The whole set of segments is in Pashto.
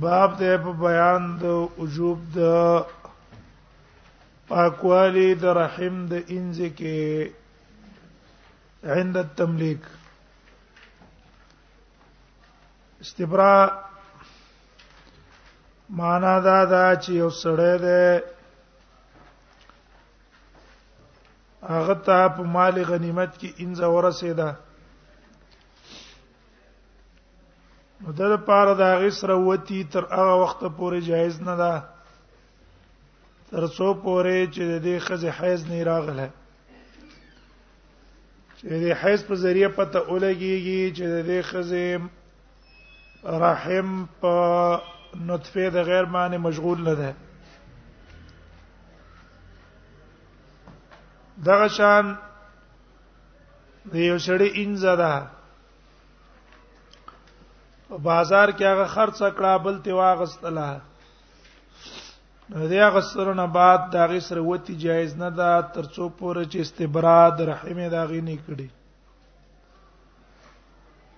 باب ته په بیان د وجوب د پاکوالی د رحم د انځ کې عند التملیک استبرا معنا دا دا چې یو سړی دی هغه ته په مال غنیمت کې انځ ورسېده نو د لپاره د هغه سره وتی تر هغه وخت پورې جایز نه ده تر څو پورې چې د دې خزه حیز نه راغله چې د حیز په ذریعہ پته ولګيږي چې د دې خزه رحم په نطفه د غیر باندې مشغول نه ده دغه شان د یو سړی انځه ده په بازار کې هغه خرڅ کړه بل ته واغستله دې هغه سره نه بعد دا غي سره وتی جایز نه ده ترڅو پورې چې استبراد رحمه دا غي نه کړي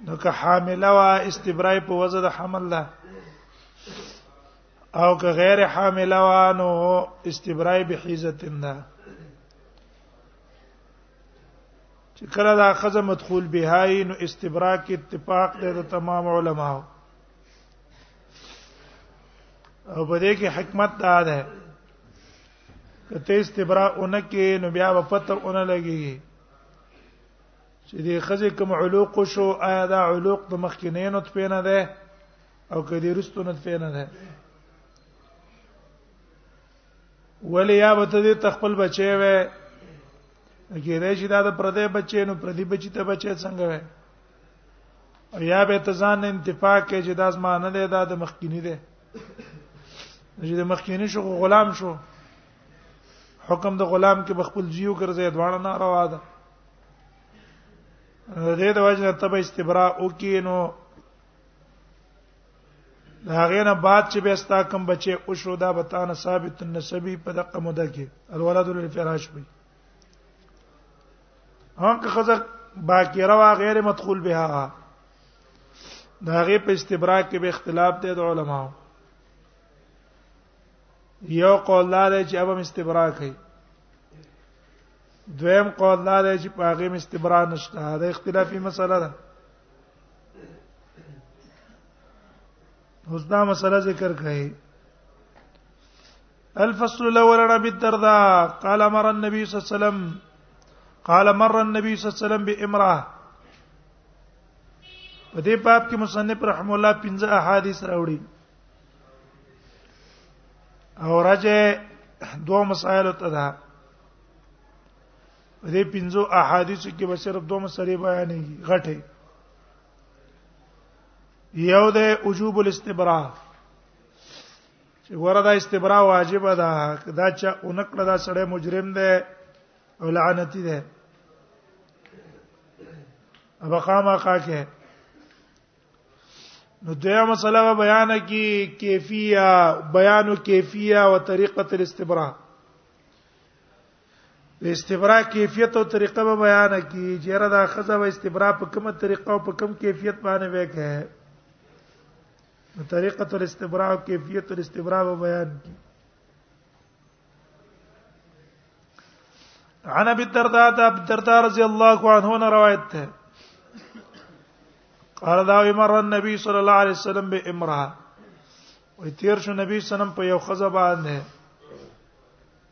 نو که حامله وا استبرای په وزه د حمل ده او که غیر حامله وا نو استبرای به حیزتن ده چې کله دا خزه مدخول بهای نو استبراق اتفاق دی د تمام علما او په دې کې حکمت دا ده کته استبراق اونکه نو بیا په پته اون لګي چې دې خزه کوم علوق شو آیا دا علوق د مخکینې نوت پینه ده او کدی رستو نوت پینه ده ولی یا به ته دې تخپل بچي وې غیره چې دا د پردې بچي نو پردي بچي ته بچي څنګه وې او یا به ته ځان انتفاع کې چې دا زما نه دی دا د مخکینی دی چې د مخکینی شو غلام شو حکم د غلام کې بخپل جیو ګرځي دواړه نه روا ده دې د وجه ته به استبراء وکینو دا غینه بعد چې به ستا کم بچي او شو دا به تانه ثابت النسبی په دقه مده کې الولد للفراش وي هغه خزه باکره وا غیر مدخول بها دا غي په استبراء کې به اختلاف دی د علماو یو قول لار چې ابم استبراء کوي دویم قول لار چې په هغه استبراء نشته دا اختلافي مسله ده اوس دا مسله ذکر کړئ الفصل الاول عن ابي الدرداء قال مر النبي صلى الله عليه وسلم قال مر النبي صلى الله عليه وسلم بامراه په دې باب کې مصنف رحم الله 15 احادیث راوړي او راځي دوه مسائل ته ده دې پنځو احادیث کې به صرف دوه مسلې بیانې غټه یو د وجوب الاستبراء چې وردا استبراء واجب ده دا چې اونکړه دا سړی مجرم دی او لعنتی دی ابا قامه قاکه نو دغه مسله بیان کی کیفیه بیان کیفیه او طریقه الاستبراء د استبرا کیفیت او طریقه به بیان کی چیرې دا خزه و استبرا په کومه طریقه او په کوم کیفیت باندې وکه نو طریقه الاستبرا او کیفیت الاستبرا به بیان کی عن ابي الدرداء ابي الدرداء رضي الله عنه نے روایت ہے قال دا عمر النبي صلى الله عليه وسلم بامراه وتیر شو نبی صلی الله عليه وسلم په یو خزه باندې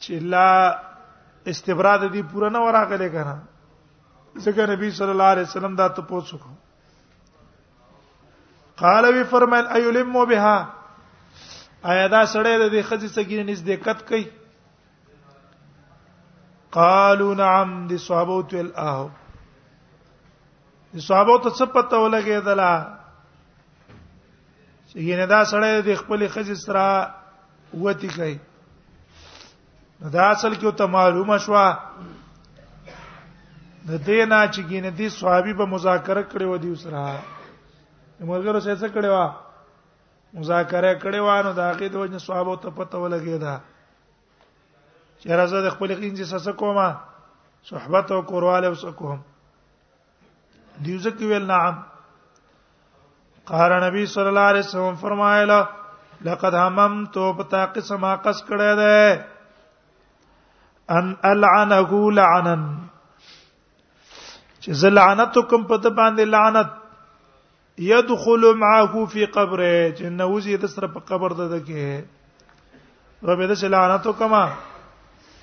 چې لا استبراد دي پوره نه وراغله کنه ځکه نبی صلی الله علیه وسلم دا ته پوښتنه وکړه قال وی فرمایل ایلم بها آیا دا سړی د دې خځې سګی نږدې کټ کوي قالوا نعم دي صحابه تو الاه دي صحابه ته څه پته ولګېدله چې ینه دا سړی د خپل خځې سره وتی کوي دا اصل کې ته معلومه شو د دې نه چې ګینه دي صحابي به مذاکره کړي و دي سره مرګرو سره څه کړي وا مذاکره کړي و نو دا کې د وجه صحابه ته پته ولګي دا چې راځه د خپل خینځي سره کومه صحبت او کورواله وسکوم دیو ځکه ویل نعم قال نبی صلی الله علیه وسلم فرمایله لقد هممت بتا قسم قص کړه ده ان العنه لعنا چې زلعنت کوم په باندې لعنت يدخل معه في قبره چې نوځي د سره په قبر ده دکې رب دې لعنت وکما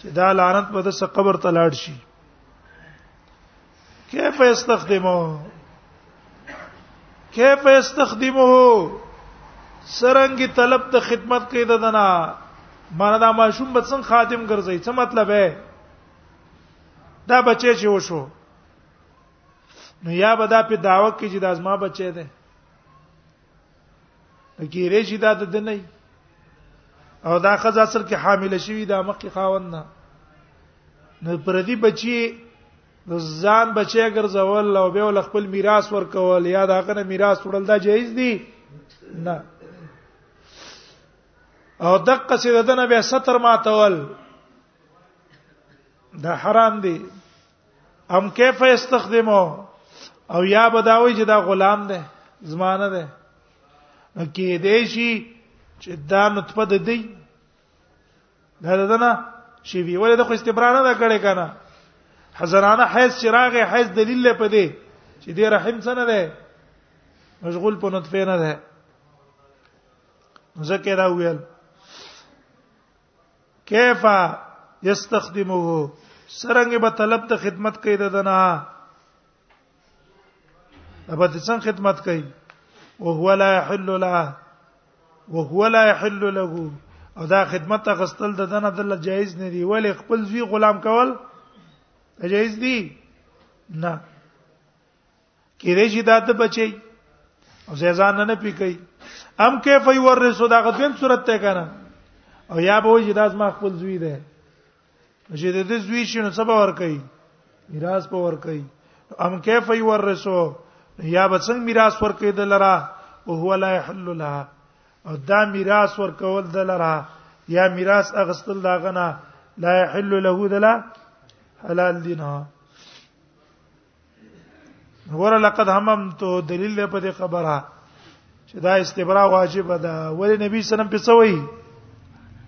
چې دا لعنت په دسه قبر ته لاړ شي کیف استخدمه کیف استخدمه سرنګ طلب ته خدمت کوي ددنه مانه دا ماشوم به څنګه خادم ګرځي څه مطلب ہے دا بچی چې وشو نو یا به دا په داوا کې چې دا زما بچی دی کېږي چې دا د نه او دا خزه اصل کې حامل شوی دا مخکې خاوند نه نو پردي بچي د ځان بچي ګرځول او به ول خپل میراث ورکول یا دا کنه میراث وړل دا جایز دی نه او دقه سي دنه به ستر ماتول دا حرام دی ام کیف استخدمو او یا بداوی چې دا غلام دی زمانه دی نو کې دې شي چې دا نطفه د دی دا ده نه شي وی ولې د خو استبرا نه کړې کنه حزرانه حیث چراغ حیث دلیل په دې چې دې رحم څه نه ده مشغول په نطفه نه ده ذکر ویل کیف یستخدمه سرنګ به طلب د خدمت کوي د دنا ابا د څنګه خدمت کوي او هو لا يحل له او هو لا يحل له او دا خدمت غستل د دنا د جایز نه دی ولی خپل زوی غلام کول جایز دی نه کې دې چې دا ته بچي او زیزان نه پی کوي ام کیف یورثو دا غدویم صورت ته کنه او یا به وجه داس ما خپل زوی ده چې د دې زوی شنو سبا ور کوي میراث په ور کوي ام کیف یورثو یا به څنګه میراث ور کوي د لرا او هو لا يحل لها او دا میراث ور کول د لرا یا میراث اغستل دا غنه لا يحل له دلا حلال دینه ور لقد هممت دلیل دی په دې خبره چې دا استبراء واجب ده ولی نبی صلی الله علیه وسلم په څوي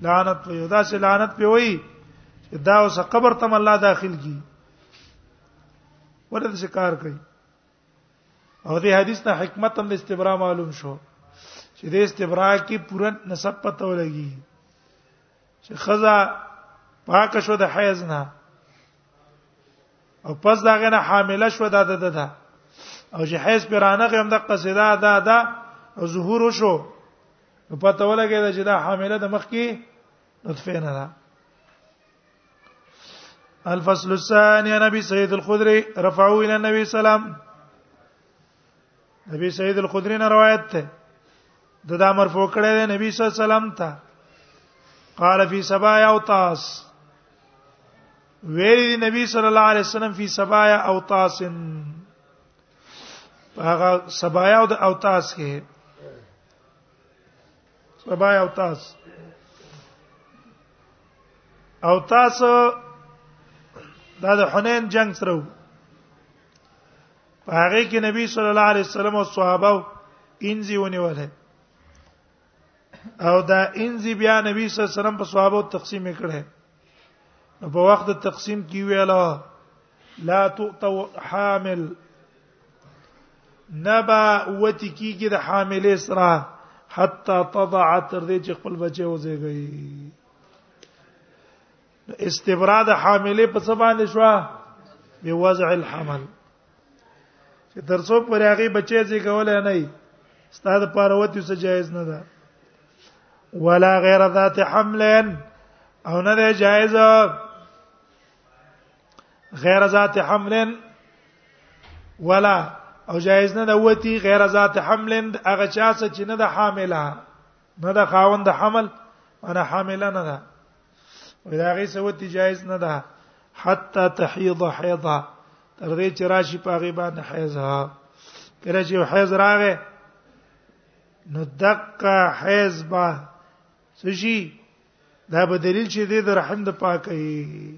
لعنت په یو دا چې لعنت په وي دا اوس قبر تم الله داخل کی ورته څه کار کوي او دې حدیث ته حکمت هم د استبراء معلوم شو چې دې استبراء کې پوره نسب پته ولګي چې خزا پاک شو د حیز نه او پس دا غنه حامله شو دا د ده او چې حیز پرانه غم د قصیدا دا دا او ظهور وشو نو پته ولګی دا چې دا حامله د مخ کې نطفه نه ده الفصل الثاني عن ابي سعيد الخدري رفعوا الى النبي صلى الله عليه وسلم ابي سعيد الخدري نه روایت ده د دا مرفوع کړه د نبی صلی الله علیه وسلم ته قال فی سبا یوتاس ویل نبی صلی الله علیه وسلم فی سبایا او طاسن هغه سبایا او د اوتاس کې سبایا او تاس او تاس دا د حنین جنگ سره په هغه کې نبی صلی الله علیه وسلم او صحابه انځي ونیول او دا انځي بیا نبی صلی الله علیه وسلم په صحابه تقسیم کړي نو په وخت د تقسیم کې ویلا لا تؤتو حامل نبا وتی کیږي د حامل اسرا حتا تضع تر دې چې خپل بچي وزيږي استبراد حاملې په څه باندې شو به وضع الحمل چې ترڅو پر هغه بچی چې کولای نه وي ستاسو لپاره وتی څه جایز نه ده ولا غیر ذات حمل او نه ده جایز غیر ذات حمل ولا او جایز نه ده وتی غیر ذات حمل هغه چا چې نه ده حامله نه د خاوند حمل انا حامله نه ده ودا غي سوت جایز نه ده حتا تحيض حيضا تر دې چې راشي په غي باندې حیض ها کله چې حیض راغې نو دقه حیض با سشي دا به دلیل چې د رحم د پاکي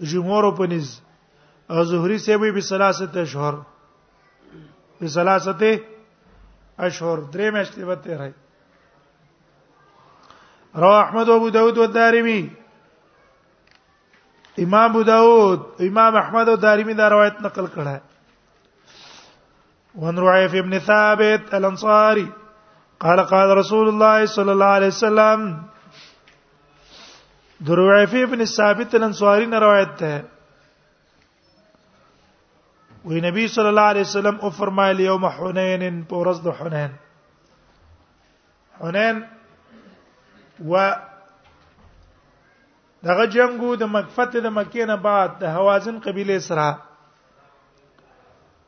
جمهور په نس او زهري سی وی بسلاسه اشهر بسلاسه اشهر درې میاشتې به تیرای رواه احمد او ابو داود او دارمی امام ابو داود امام احمد او دارمی دا روایت نقل کړه وان رعيف ابن ثابت الانصاري قال قال رسول الله صلى الله عليه وسلم دروعيف ابن ثابت الانصاري نے روایت ہے وی نبی صلی الله علیه وسلم او فرمایلی یوم حنین په ورځ د حنین حنین و دغه جنگو د مکفت د مکې نه بعد د حوازن قبيله سره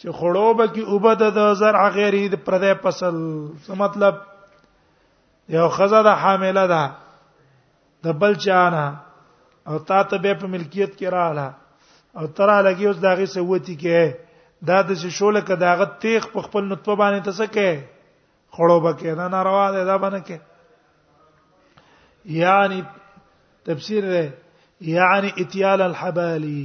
چې خړو به کې وبد د زرع غیر د پردې فصل څه مطلب یو خزه د حامله ده د بل چانه او تا ته به په ملکیت کې رااله او ترا لګي اوس داغه سوتی کې دا د شوله کې داغه تیغ په خپل نطفه باندې ته څه کې خړو به کې نه ناروا ده دا باندې کې یعنی تفسیر ده یعنی اتیال الحبالی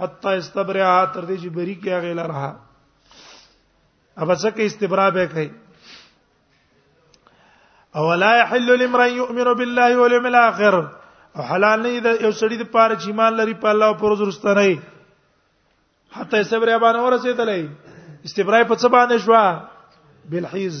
حتا استبرها تر دې چې بری کې هغه لره ابا څه کې استبرا به کوي او لا يحل لمرء يؤمن بالله واليوم الاخر او حلال نه ده یو سړی د پاره چې ایمان لري په الله او پر ورځ وروسته نه حتی صبر یا باندې ورسېدلې استبرای په څه باندې شو بالحیز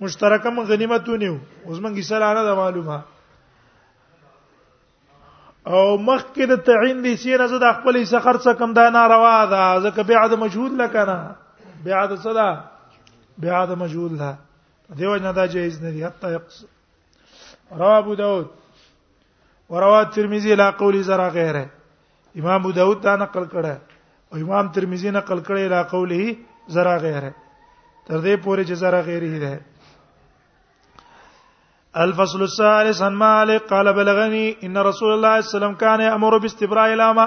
مشترکه من غنیمتونه اوس موږ سره نه ده معلومه او مخکې د تعین دي سینه زه د خپل څخه خرڅ کم دا ناروا ده ځکه بیا د مجهول لکنه بیا د صدا بیا د مجهول ده دیو نه دا جایز نه دی حتی یقص رواه ابو داود ورواه ترمذی لا قول زرا غیره امام ابو داود دا نقل کړه او امام ترمذی نقل کړه اله قوله زرا غیره تر دې پورې چې زرا غیره ده الفصل الثالث عن مالك قال بلغني ان رسول الله صلى الله عليه وسلم كان يأمر باستبراء الامه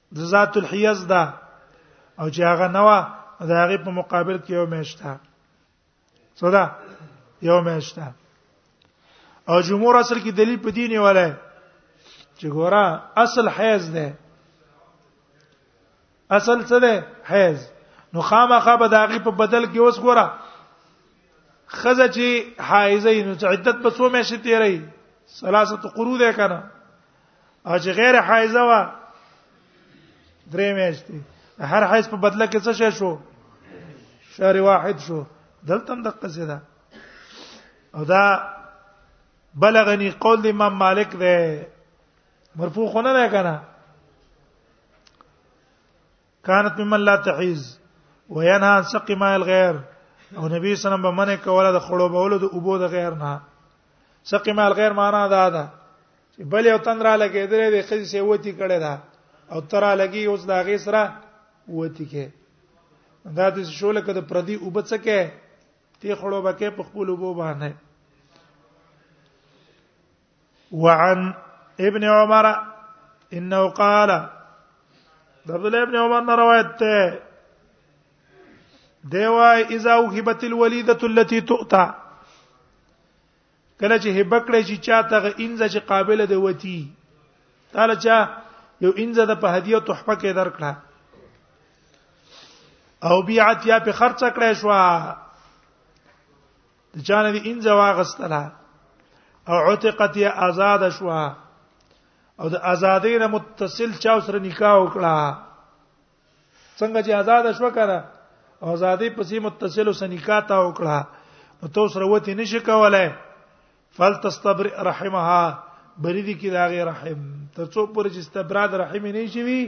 د ذات الحیز ده او چې هغه نوا د هغه په مقابل کې یو مېشته صدا یو مېشته او جمهور اصل کې دلیل په دیني ولا چې ګورا اصل حیز ده اصل څه ده حیز نو خامخا به د هغه په بدل کې اوس ګورا خزه چې حایزه نو عدت په څو مېشته تیری ثلاثه قرو ده کنه او چې غیر حایزه وا درې میاشتې هر حیز په بدله کې څه شې شو شهر واحد شو دلته هم د قصې ده او دا بلغني قول د امام مالک ده مرفوع خونه نه کنه كانت ممن لا تحيز وينها عن سق ماء الغير او نبی صلی الله علیه وسلم باندې کوله د خړو بولو د اوبو د غیر نه سق ماء الغير معنا دا ده چې بل یو تن را لګیدلې د خځې سي وتی کړي دا او ترا لګي اوس دا غي سره وتی کې دا د شوله کده پردي وبڅکه تی خړو بکې په خپل وبو باندې وعن ابن عمر انه قال د عبد الله ابن عمر نه روایت ده دی وای اذا وهبت الوليده التي تؤتى کله چې هبه کړې چې چاته انځه چې قابل دی وتی تعالی چا یو انځه د په هدیه تحفه کې درکړه او بیعت یا په خرڅ کړې شو د چانه دې ان زواغستلا او عتقت یا آزاد شوا او د آزادۍ نه متصل چا سره نکاح وکړه څنګه چې آزاد شو کنه او آزادۍ پسې متصل سره نکاح تا وکړه نو تو سره وتی نشي کولای فلتستبر رحمها بری دي کې دا غیر رحم تر څو پر چې استبراد رحم نه شي وي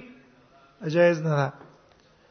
جایز نه ده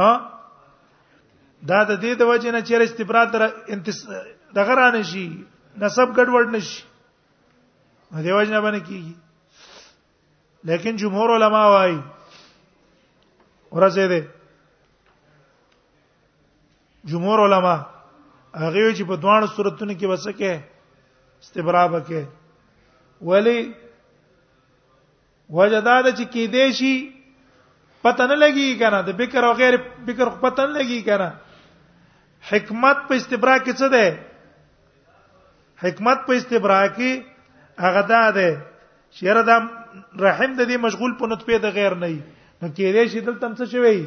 ها دا د دې د وجه نه چیرې استبراد در انتس دغه را نشي نسب ګډوډ نشي دې وجه نه باندې کیږي لیکن جمهور علما وايي ورځې ده جمهور علما هغه چې په دوه صورتونو کې وسکه استبراب کې ولی وجدا د چې کې دې شي پته نه لګي کنه د بکر او غیر بکر پته نه لګي کنه حکمت په استبراء کې څه ده حکمت په استبراء کې هغه دا ده شهر د رحم د دې مشغول په نطفه د غیر نه نو کې دې شي دلته څه شوی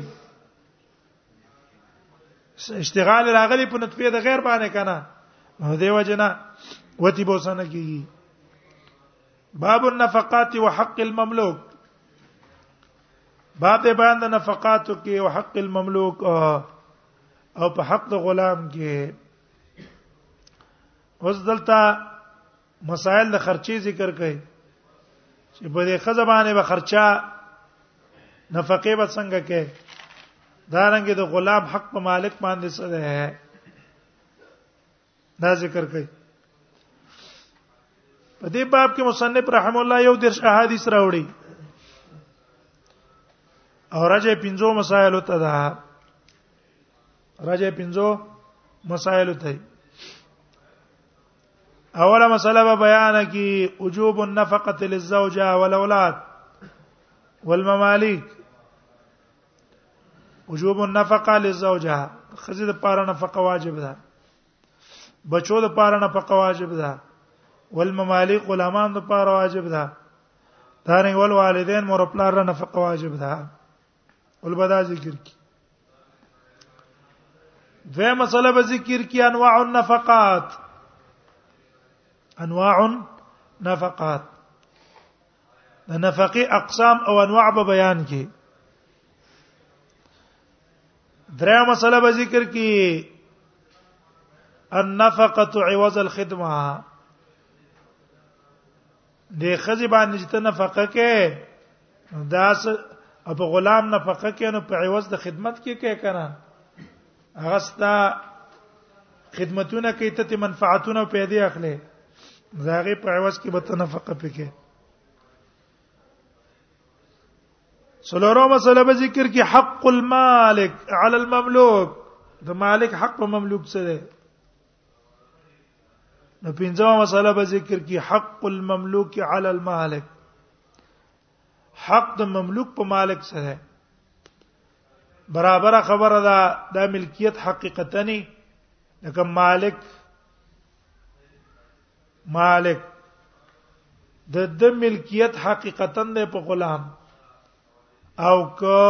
اشتغال راغلی په نطفه د غیر باندې کنه نو دیو جنا وتی بوسنه کیږي باب النفقات وحق المملوک باب د بیان د نفقاتو کې او حق المملوک او په حق د غلام کې اوس دلته مسائل د خرچي ذکر کړي چې په دې خزه باندې به خرچا نفقه به څنګه کې دا رنګ د غلام حق په مالک باندې څه ده دا ذکر کوي په دې باب کې مصنف رحم الله یو درس احادیث راوړي او راځي پنځو مسائل ته ده راځي پنځو مسائل ته اوله مسله به بیان کی وجوب النفقه للزوجه والاولاد والمماليك وجوب النفقه للزوجه خزه د پاره نفقه واجب ده بچو د پاره نفقه واجب ده والمماليك غلامان د پاره واجب ده دارنګ ول والدین مور خپل را نفقه واجب ده ول بدا ذکر کی دوه مسله به ذکر کی انواع النفقات انواع نفقات د نفقه اقسام او انواع به بیان کی دریا مسله به ذکر کی النفقه عوض الخدمه د خزی باندې چې نفقه کې داس او په غلام نفقه کې نو په عوض د خدمت کې کې کنه هغه ستا خدمتونه کوي ته منفعتونه او پیدا اخلي زاغه په عوض کې به تنفقه پکې سلورو مسله به ذکر کې حق المالک علی المملوک د مالک حق په مملوک څه دی نو پنځمه مسله به ذکر کې حق المملوک علی المالک حق د مملوک په مالک سره برابر خبره ده د ملکیت حقیقتا نه لکه مالک مالک د د ملکیت حقیقتا نه په غلام او که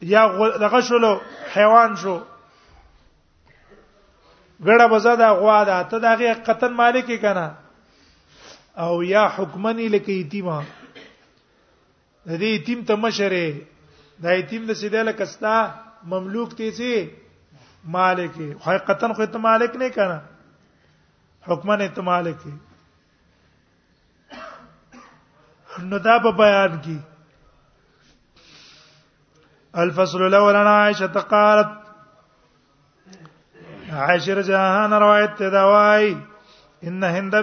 یا دغه شلو حیوان شو ګړه بزا دا غوا ده ته دا غي قطن مالک کنا او یا حکمنی لکه یتیمه د دې یتیم ته مشره دا یتیم د سیده لکه ستا مملوک تی سي مالک حقیقتا خو ته مالک نه کنا حکمن ته مالک نو دا په بیان کې الفصل الاول انا عائشه قالت عائشه رضی الله عنها روایت ته دا وای ان هند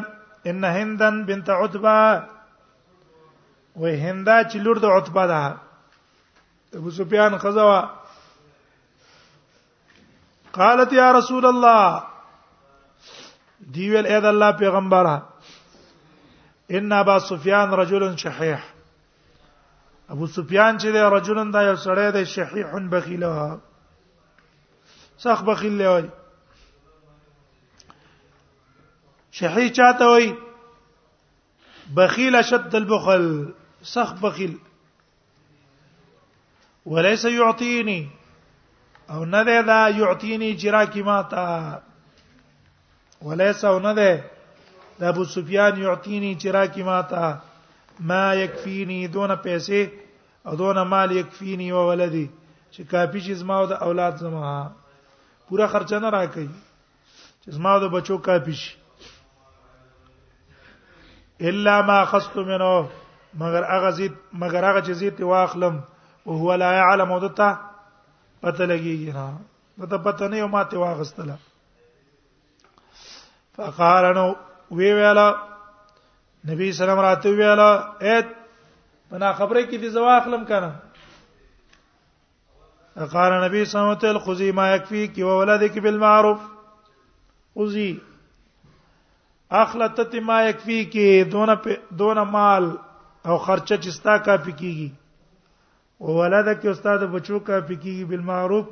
ان هندن بنت عتبه و هندا چې لور د عتبه ده ابو سفیان خزوا قالت یا رسول الله دی ویل اې د الله پیغمبره ان ابا سفیان رجل شحیح ابو سفیان چې دی رجلن دا یو سړی دی شحیح بخیله سخ بخیل له وای شحیح چاته وای بخیل شد البخل سخ بخیل وليس يعطيني او نه ده دا يعطيني جرا کی ماتا وليس او نه ده د ابو سفيان يعطيني جرا کی ماتا ما يكفيني دون پیسې او دون مال يكفيني او ولدي چې کافي چې زما او د اولاد زما پورا خرچه نه راکړي چې زما د بچو کاپی شي الا ما خست منه مگر هغه زیت مگر هغه چې زیت واخلم او هو لا يعلم ودته پته لګیږي نه دته پته نه یو ماته واغستله فقال نو وی ویلا نبی سلام راته ویلا ات بنا خبره کې دي زواخلم کنه قال نبی صلی الله علیه وسلم خذي ما يكفيك وولدك بالمعروف خذي اخلتت ما يكفيك دون دون مال او خرچه چې ستا کافي کیږي او ولادت کې استاد بچو کافي کیږي بالمعروف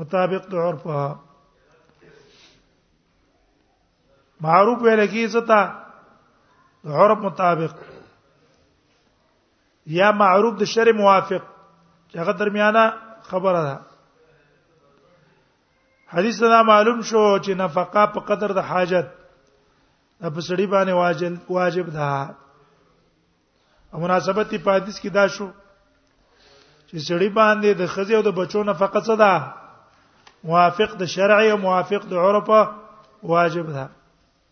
مطابق د عرفها معروف ویل کیږي ستا د عرف مطابق یا معروف د شر موافق چې هغه درمیانه خبره ده حدیث دا معلوم شو چې نفقه په قدر د حاجت په سړی باندې واجب واجب ده او مناسبت په حدیث کې دا شو چې سړی باندې د خزې او د بچو نفقه څه ده موافق د شرع او موافق د عرف واجب ده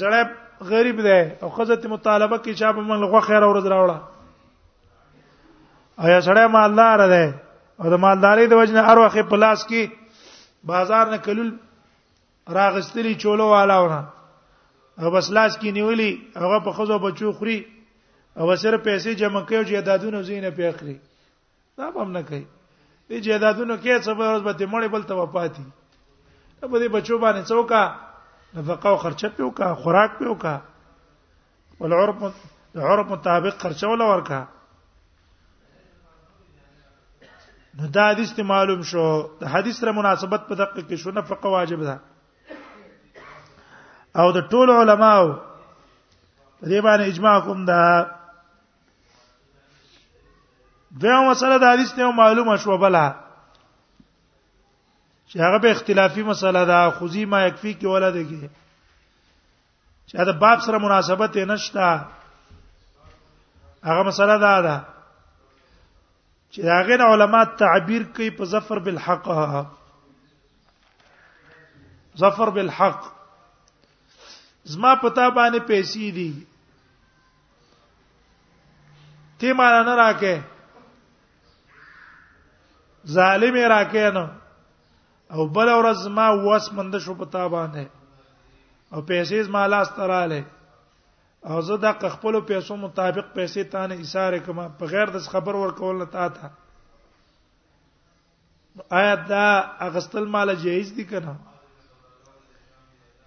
زړه غریب دی او خزه ته مطالبه کې چا په من لغوه خیر او رز راوړه او یا سړی مالدار دی او د مالداري د وجنه هر وخت په لاس کې بازار نه کلول راغستلی چولو والاونه او بس لاس کې نیولی هغه په خزو بچو خوري او سره پیسې جمع کوي چې دادونه زینه پیخري دا هم نه کوي دې جیدادونو کې څه به ورځ به ته مړې بل ته وپاتي په دې بچو باندې څوکا نفقه او خرچه پیو کا خوراک پیو کا والعرب العرب مطابق خرچه ولا ورکا نو دا حدیث ته معلوم شو د حدیث سره مناسبت په دقیق کې شو نفقه واجب ده او د ټول علماو په دې باندې اجماع کوم ده دغه مسله د حدیث نه معلومه شو بلا چې هغه به اختلافي مسله ده خوځي ما یکفي کې ولا ده کې چې دا باب سره مناسبت نه شته هغه مسله ده ده چې هغه علماء تعبیر کوي په ظفر بالحق ظفر بالحق زما پتا باندې پیسې دي تی مال نه راکې ظالم راکې نه او بل ورځ ما واس مند شو پتا باندې او پیسې ما لاس تراله او زه د خپل پیسو مطابق پیسې تانه ایثار کما په غیر د خبر ورکول نه تا ته نو آیا دا اغستل مال جایز دي کنه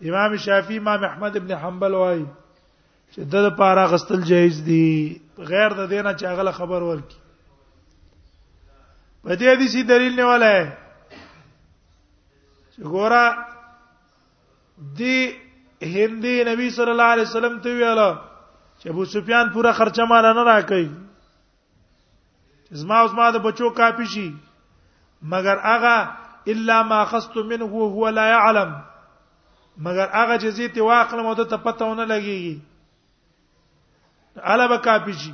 امام شافعي امام احمد ابن حنبل وايي چې د لپاره غستل جایز دي غیر د دینه چې هغه خبر ورکي په دې حدیثي دلیل نه ولای چې ګوره دی هندي نبی صلی الله علیه وسلم ته ویل چې ابو سفیان پورا خرچه مال نه راکړي زما او زما د بچو کاپی شي مگر هغه الا ما خست منه وهو لا يعلم مگر هغه چې زیته واخلم او ته پته ونه لګيږي الا به کاپی شي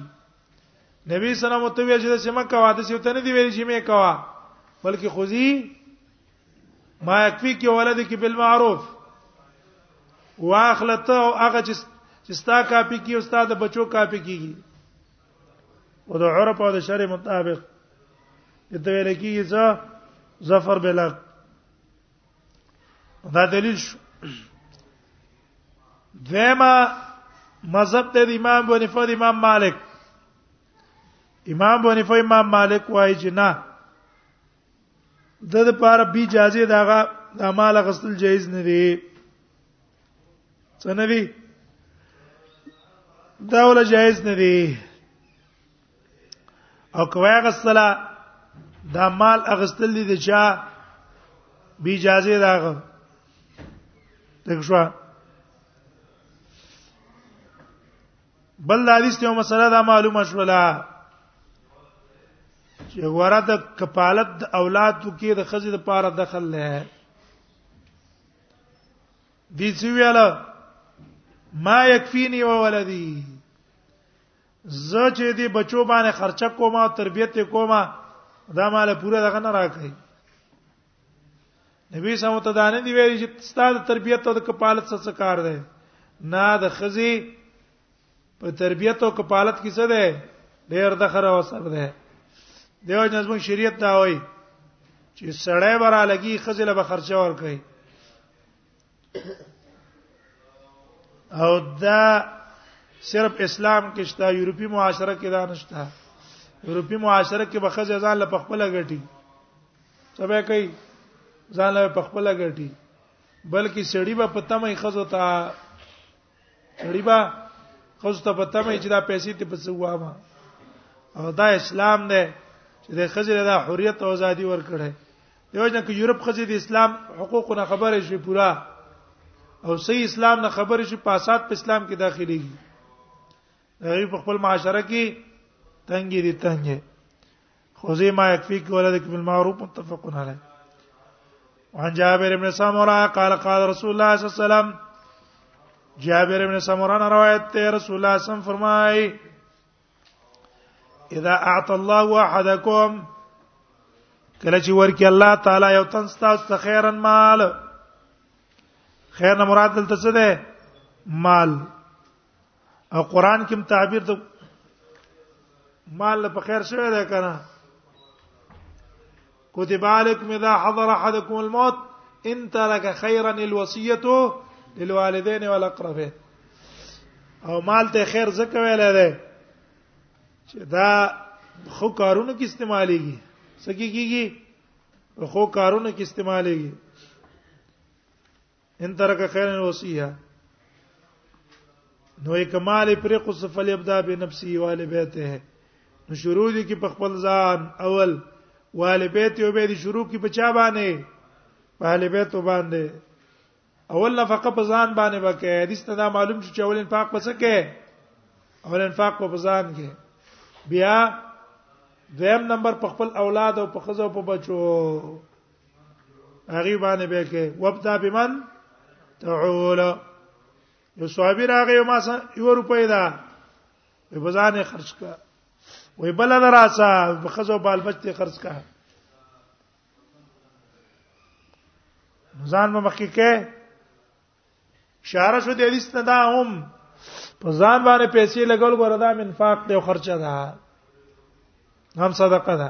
نبی صلی الله علیه وسلم ته ویل چې سم کوا د سیوته نه دی ویل چې مې کوا بلکې خوځي ما یکفی کې ولد کې بالمعروف واخلته او هغه چې ستا کاپی کی او ستا د بچو کاپی کیږي او د عرب او د شرع مطابق دته ویل کیږي چې ظفر بلا دا دلیل شو دیمه مذهب د امام بن فد امام مالک امام بن فد امام مالک وایي چې نه د لپاره بي اجازه داغه د مال غسل جایز نه دی څنګه وی دا ول جایز نه دی او کوي غسلا دا مال اغستل دي د چا بی اجازه راغ دغه شو بل د حدیث ته مسله دا معلومه شولا چې غواره د کفالت د اولاد کې د خزې د پاره دخل نه دي چې ویاله ما یکفینی و ولدی زه چې دې بچو باندې خرچه کوم او تربیت کوم دا مال پوره دغه نه راکړي نبی سم ته دانه دی ویل چې ستاسو تربیت او کفالت څه کار دی نه د خزي په تربيت او کفالت کې څه ده ډېر د خره وسر ده دیو جنزمون شریعت دا وایي چې سړی برا لګي خزله به خرچه ور کوي او دا صرف اسلام کې شته یورپی معاشره کې دا نشته یورپی معاشره کې به خزه ځان له خپل غټي سبا کوي ځان له خپل غټي بلکې سړی به پته مې خزو ته سړی با خو ته په تمه چې دا پیسې ته په سوا ما او دا اسلام دی چې د خزر د حریت او ازادي ورکړي یو ځکه یورپ خزر د اسلام حقوقونه خبره شي پورا او صحیح اسلام نه خبره شي پاسات په اسلام کې داخليږي هغه په خپل معاشره کې تنګي دي تنګي خوزی ما یکفی کی ولدک بالمعروف متفق علیه وعن جابر بن سمره قال قال رسول الله صلی الله علیه وسلم جابر بن سمره نے روایت تے رسول اللہ صلی اللہ علیہ وسلم فرمائے اذا اعطى الله احدكم کله چې ورکی الله تعالی یو تن ستاسو ته خیرن مال خیر نه مراد دلته څه ده مال او قران کې تعبیر د مال په خیر شوی دی کنه كتب عليكم اذا حضر احدكم الموت ان ترك خيرا الوصيه للوالدين والاقربين او مال ته خیر زکه ویل دی چې دا خو کارونه کې استعمالېږي سګي کیږي خو کارونه کې استعمالېږي ان ترک خیر الوصیه نو کمال پر قص فل ابدا بنفسه وال بیته نو شروع دي کې په خپل ځان اول وال بیت او به دي شروع کې بچا باندې وال بیت باندې اول نفقه په ځان باندې وکړي حدیث ته دا معلوم چې اول انفاق پس کې اول انفاق په ځان کې بیا دویم نمبر په خپل اولاد او په خزو په بچو هغه باندې به کې وبدا بمن تعول یو صحابي راغی ما سره یو روپۍ دا په بزانه خرج کا وې بل دراسه په خزو بال بچته خرج کا ځان به مخکې کې اشاره شو د حدیث نه دا هم په ځان باندې پیسې لګول غره دا منفاق دی او خرچه ده هم صدقه ده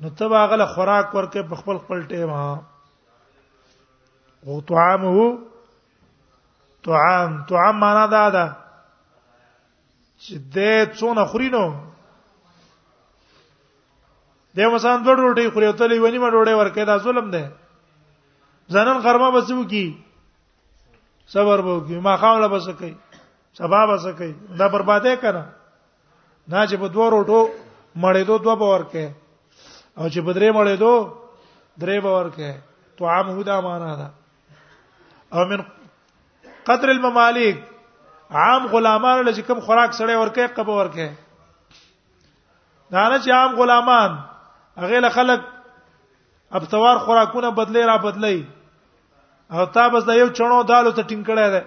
نو تبا غل خوراک ورکه په خپل خپل ټیم ها او طعامه طعام طعام معنا دا ده چې دې څونه خوري نو دې مثلا دوه ډوډۍ خوري او ته لیونی ما ډوډۍ ورکه دا ظلم ده ځنن غرمه بسو کی صبر وو کی ما خام لا بس کوي سبا بس کوي دا بربادې کړه نه چې په دوه روټو مړې دوه دوه باور کې او چې په درې مړې دوه درې باور کې طعام هدا معنا ده او من قدر الممالک عام غلامان لږ کم خوراک سره ورکه قبو ورکه دا نه چې عام غلامان هغه له خلک ابتوار خوراکونه بدلی را بدلی او تا بس دا یو چڼو دالو ته ټینګ کړی دی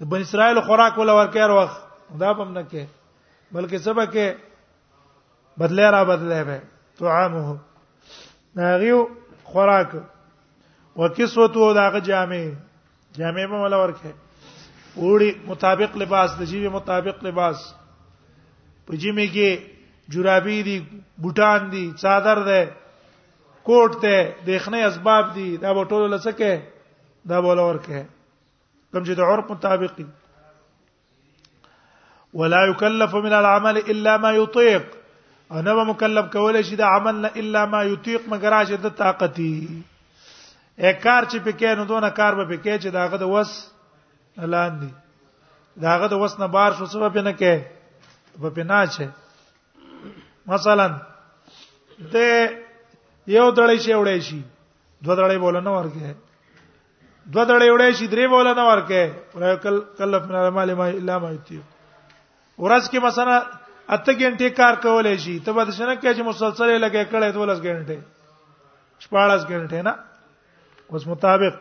د بن اسرائیل خوراک ولا ورکه روخ دا بم نه کې بلکې سبا کې بدله را بدله به طعامه ناغیو خوراک وکسوتو داغه جامع جامع به ولا ورکه وړي مطابق لباس د جیبه مطابق لباس په جیمه کې جورابی دي بوټان دي چادر ده کوټ ته دښنه اسباب دي دا بټول لسکه دا بوله ورکه کوم چې د عرف مطابق ولا يكلف من العمل الا ما يطيق انا به مکلف کول شي د عمل نه الا ما يطيق مگر اجه د طاقتي اکار چې پکې نو دونه کار به پکې چې داغه د وس لاندې داغه د وس نه بار شو سبب نه کې په پنا چې مثلا د یو دړی شي وړی شي دوه دړی بولنه ورکه دو دړې وړې شي درې بوله نه ورکه ورکل کلف نه مال ما الا ما یتی ورځ کې مثلا اته غنټه کار کولای شي ته به څنګه کې چې مسلسل لګې کړې 12 غنټه 14 غنټه نه اوس مطابق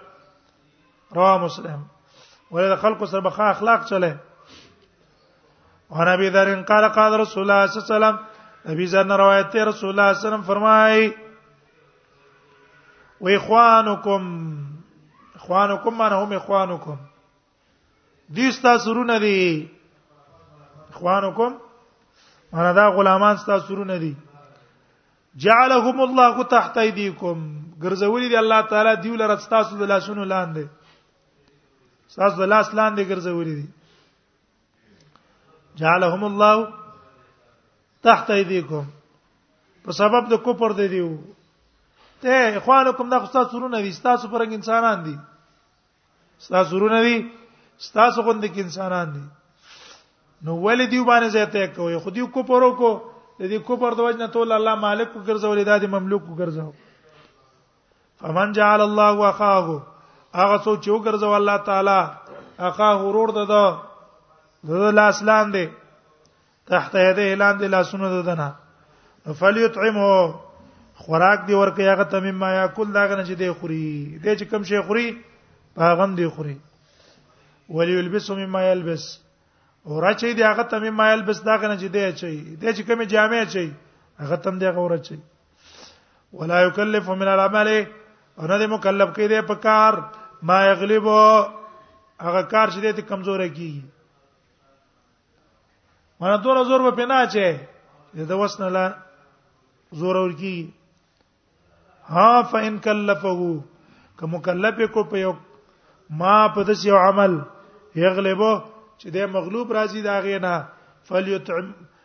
رواه مسلم ولې خلکو سره بخا اخلاق چلے وعن ابي ذر قال قال رسول الله صلى الله عليه وسلم ابي ذر روایت ته رسول الله صلی الله علیه وسلم فرمایي و اخوانکم اخوانکم من هم اخوانکم دي تاسو رونه دي اخوانکم انا دا غلامان تاسو رونه دي جعلهم الله تحت ايديكم ګرځولې دي الله تعالی دیو لره تاسو د لاسونو لاندې تاسو د لاس لاندې ګرځولې دي جعلهم الله تحت ايديكم په سبب د کوپر دی دیو ته اخوانکم دا خصه سرونه دي تاسو پرنګ انسانان دي تاسو سرونه دي تاسو غوند کې انسانان دي نو ولې دیو باندې زیاته کوي خو دیو کوپر وکړو د دې کوپر د وجنه ټول الله مالک وګرځول د دې مملوک وګرځول فمن جعل الله واخاه هغه څوک چې وګرځو الله تعالی اخاه ورور ده ده د لاس لاندې تحت یده لاندې لاسونه ده دنه فلیطعمه خوراک دی ورکه هغه تمیم ما یاکل دا غنه چې دی خوري دې چې کم شي خوري هغه هم دی خوري ولی یلبس مما یلبس ورچې دی هغه تمیم ما یلبس دا غنه چې دی چي دې چې کم جامع چي هغه تم دی هغه ورچې ولا یکلف من العمل او نه مکلف کې دی په کار ما یغلب هغه کار چې دې کمزور کیږي مانه دور زور په پنا چي د وسنه لا زور ور کی ها فإن كلفه که مکلف کو په یو ما په دس یو عمل یغلبو چې د مغلوب راځي دا غینا فلیطعم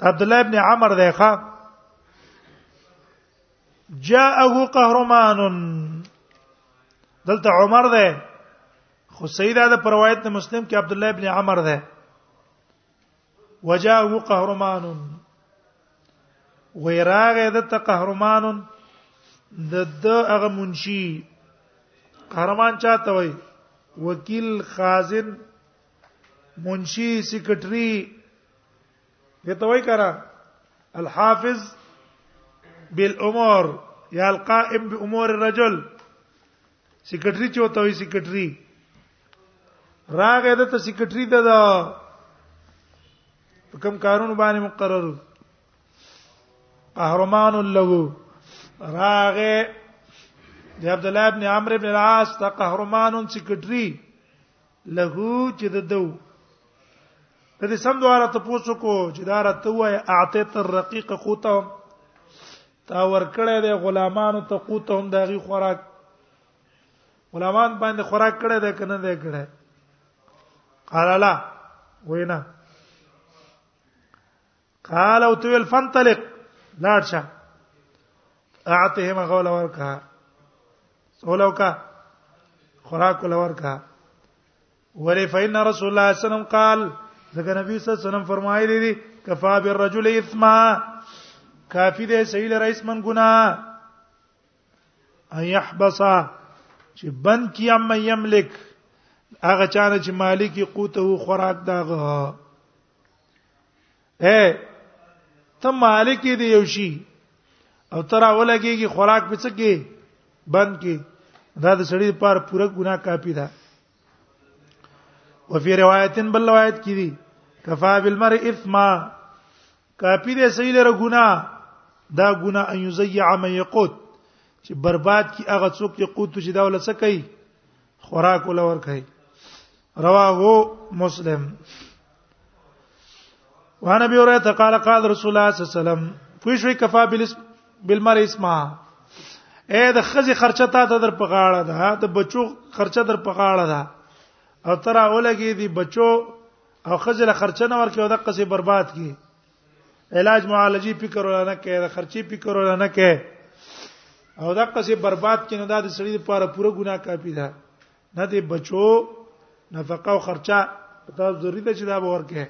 عبد الله ابن عمر دی ښا جاءه قهرمان دلته عمر دی خو سیدا د روایت د مسلم کې عبد الله ابن عمر دی وجاءه قهرمان ویراغه د قهرمان د د هغه منشي قهرمان چاته وای وکیل خازن منشي سیکریټری دته وای کرا الحافظ بالامور یا القائم بامور الرجل سیکریټری چې وته وي سیکریټری راغې د ته سیکریټری ته دا کوم کارون باندې مقرر قهرمان له راغې د عبد الله ابن عمرو ابن العاص ته قهرمان سیکریټری له چې د دو د دې سم دواله ته پوسو کو چې دا راته وای اعطیت الرقیق قوته تا ورکړې د غلامانو ته قوته هم دغه خوراک غلامان باندې خوراک کړې ده کنه ده کړې قال لا وینا قال او تو الفنطلق لاړ شه اعته ما غول ورکا سولو کا خوراک ول ورکا ولې فإن رسول الله صلی الله علیه وسلم قال ځکه نبی صلی الله علیه وسلم فرمایلی دی کفا بالرجل اثما کافی دی سیل رئیس من ګنا ان يحبس چې بند کی ام یملک هغه چانه چې مالکی قوته خوراک داغه اے ته مالک دی یو شي او ترا ولګيږي خوراک پڅ کې بند کې دا د سړي لپاره پوره ګناه کافي ده وفي روایت بل روایت کې دي کفا بالمرء اثما کافي دې سړي لره ګناه دا ګناه ان یزیع من یقوت چې برباد کی هغه څوک یقوت چې دا ولسه کوي خوراک ولور کوي رواه مسلم وعن ابي هريره قال قال رسول الله صلى الله عليه وسلم کوئی شوي کفا بالاسم بالمر اسما اے د خزي خرچه تا در په غاړه ده د بچو خرچه در په غاړه ده او ترا اولګي دي بچو او خزي له خرچه نه ورکه او د قصې برباد کی علاج معالجي فکر ولنه کې د خرچي فکر ولنه کې او د قصې برباد کینو دا د سړي لپاره پوره ګناه کافي ده نه دی بچو نفقه او خرچه دا ضروری ده چې دا به ورکه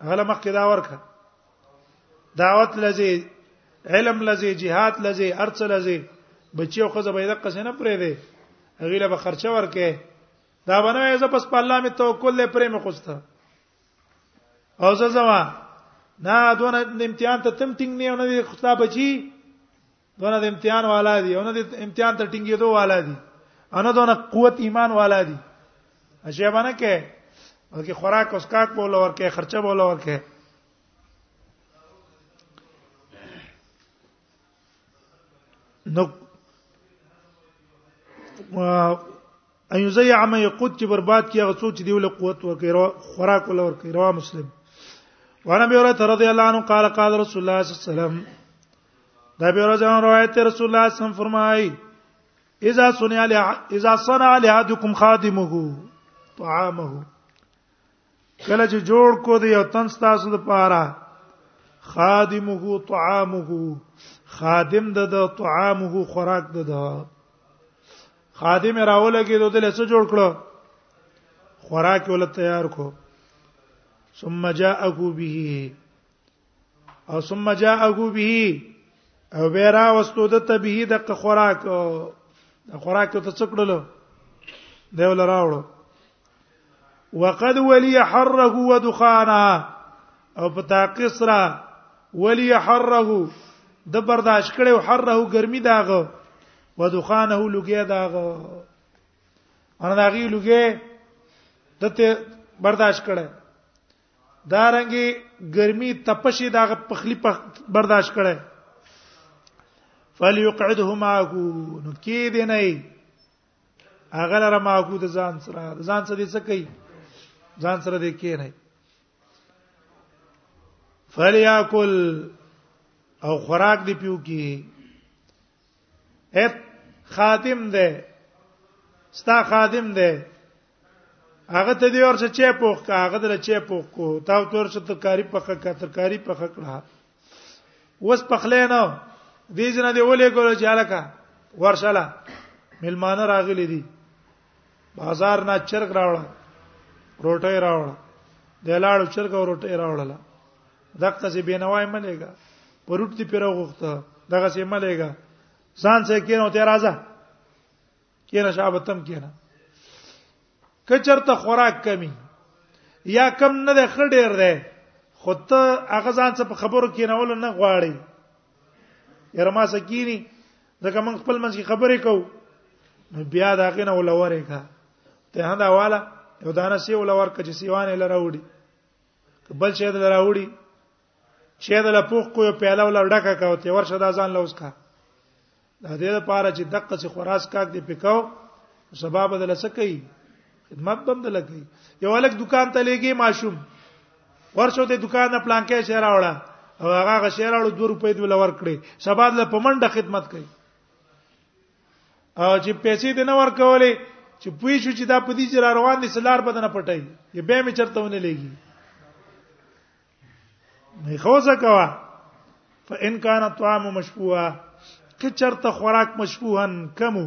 هغه مخکې دا ورکه دعوت لذي علم لذي jihad لذي ارڅ لذي بچي او خزه به دقه سينه پرې دي هغه له خرچه ورکه دا باندې زه پس په الله می توکل له پرې مخسته او زه زما نه دون امتحان ته تم ټینګ نه نه خطاب بچي دونه د امتحان والا دي او نه د امتحان ته ټینګېدو والا دي انا دونه قوت ایمان والا دي اشیا باندې کې بلکې خوراک اوس کاک بوله ورکه خرچه بوله ورکه نو ان یزی عم یقود چې برباد کیږي هغه څوک چې دی ول قوت ورکړي خوراک ول ورکړي روا مسلم وانا بيورة رضي الله عنه قال قال رسول الله صلى الله عليه وسلم دا به راځان روایت رسول الله صلی الله علیه وسلم فرمایي اذا صنع اذا صنع لحدكم خادمه طعامه کله چې جوړ کو دی او تن تاسو د پاره خادمه طعامه خادم د د طعامه خوراک د د خادم راولګي د دل څه جوړ کړو خوراک ول تیار کو ثم جاءه به او ثم جاءه به او بیرا واستو د تبه د خوراک د خوراک ته څکړلو دی ول راوړو وقد ولي حره ودخانا او په تاقص را ولي حره د برداشت کړو حره ګرمي داغه ودخانه لګي داغه ان داغي لګي دته برداشت کړه دا رنګي ګرمي تپشي دا پخلی پخ برداشت کړي فليقعده معه نو کې دی نه هغه لره معه د ځان سره ځان سره دې څه کوي ځان سره دې کې نه فلياكل او خوراک دی پیو کی اپ خادم دی ستا خادم دی هغه ته دی ورڅ چې پوخ کا هغه دل چې پوخ کو تا تور څه ترکاری پخه کا ترکاری پخه کړه وس پخلې نه دې جن دې ولې ګورو چې الکا ورشلا ملمانه راغلي دي بازار نه چرګ راوړ روټي راوړ د لاړو چرګ او روټي راوړله دغه څه بینوای ملګا پروت دی پیرو غوخته دغه څه ملګا ځان څه کینو ته راځه کینه شابه تم کینه کچرته خوراک کمی یا کم نه ده خ ډیر ده خو ته هغه ځان څه په خبرو کې نه ول نه غواړي یره ما سکینی ځکه موږ خپل منځ کې خبرې کوو نو بیا دا غنه ولورې کا ته هدا والا یو دانه سی ولور کچ سیوان لره وړي بل شي دلته راوړي چې د لپوخ کو یو پیاله ول ډکه کاو ته ورشه دا ځان لوس کا د دې لپاره چې دقه څخه خراس کاک دی پکاو سبب د لسکې خدمت بند لګي یو الک دکان ته لګي ماشوم ورشو ته دکان پلان کې شهر راوړه او هغه غ شهر راوړو 2 روپۍ دی ولور کړي شباد له پمنډه خدمت کوي او چې پیسې دې نه ورکولې چې پوي شو چې دا په دې جره روان دي سلار بدن پټای یې به می چرته ونه لګي نه خوځه کوا فإن كان طعام مشبوها که چرته خوراک مشبوهن کمو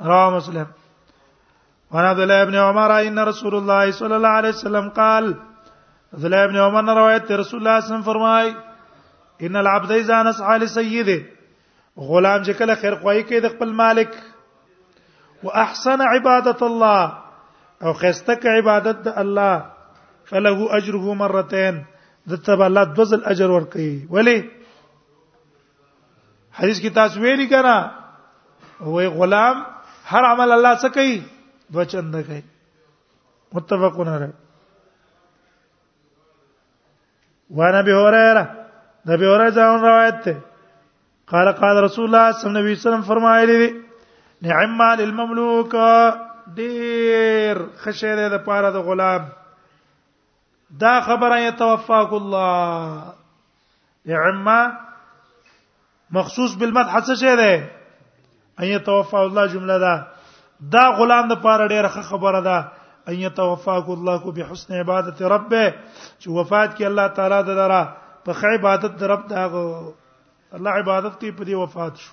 رواه مسلم وعن عبد الله بن عمر ان رسول الله صلى الله عليه وسلم قال عبد الله بن عمر نے روایت ہے رسول اللہ صلی اللہ علیہ وسلم فرمائے ان العبد اذا نسعى لسيده غلام چې کله خیر خوای کوي د خپل مالک واحسن عبادت الله او خستک عبادت د الله فله اجره مرتين د تب الله دوزل اجر ور کوي ولی حدیث کې تاسو ویلي کنا وې غلام هر عمل الله څخه کوي دو چنده کوي متفقون علیه وانا به هريره د به هريره ځان روایت ته قال قال رسول الله صلی الله علیه وسلم فرمایلی دی نعم للمملوک ډیر خشه ده پاره د غلام دا خبره یې توفاک الله اعما مخصوص بالمدح څه شی ده ان يتوفى الله جمله ده دا غلام د پاره ډیره خبره ده ان يتوفاك الله کو بحسن عبادت ربه چې وفات کې الله تعالی د لرا په خې عبادت د رب دا الله عبادت کې په دې وفات شو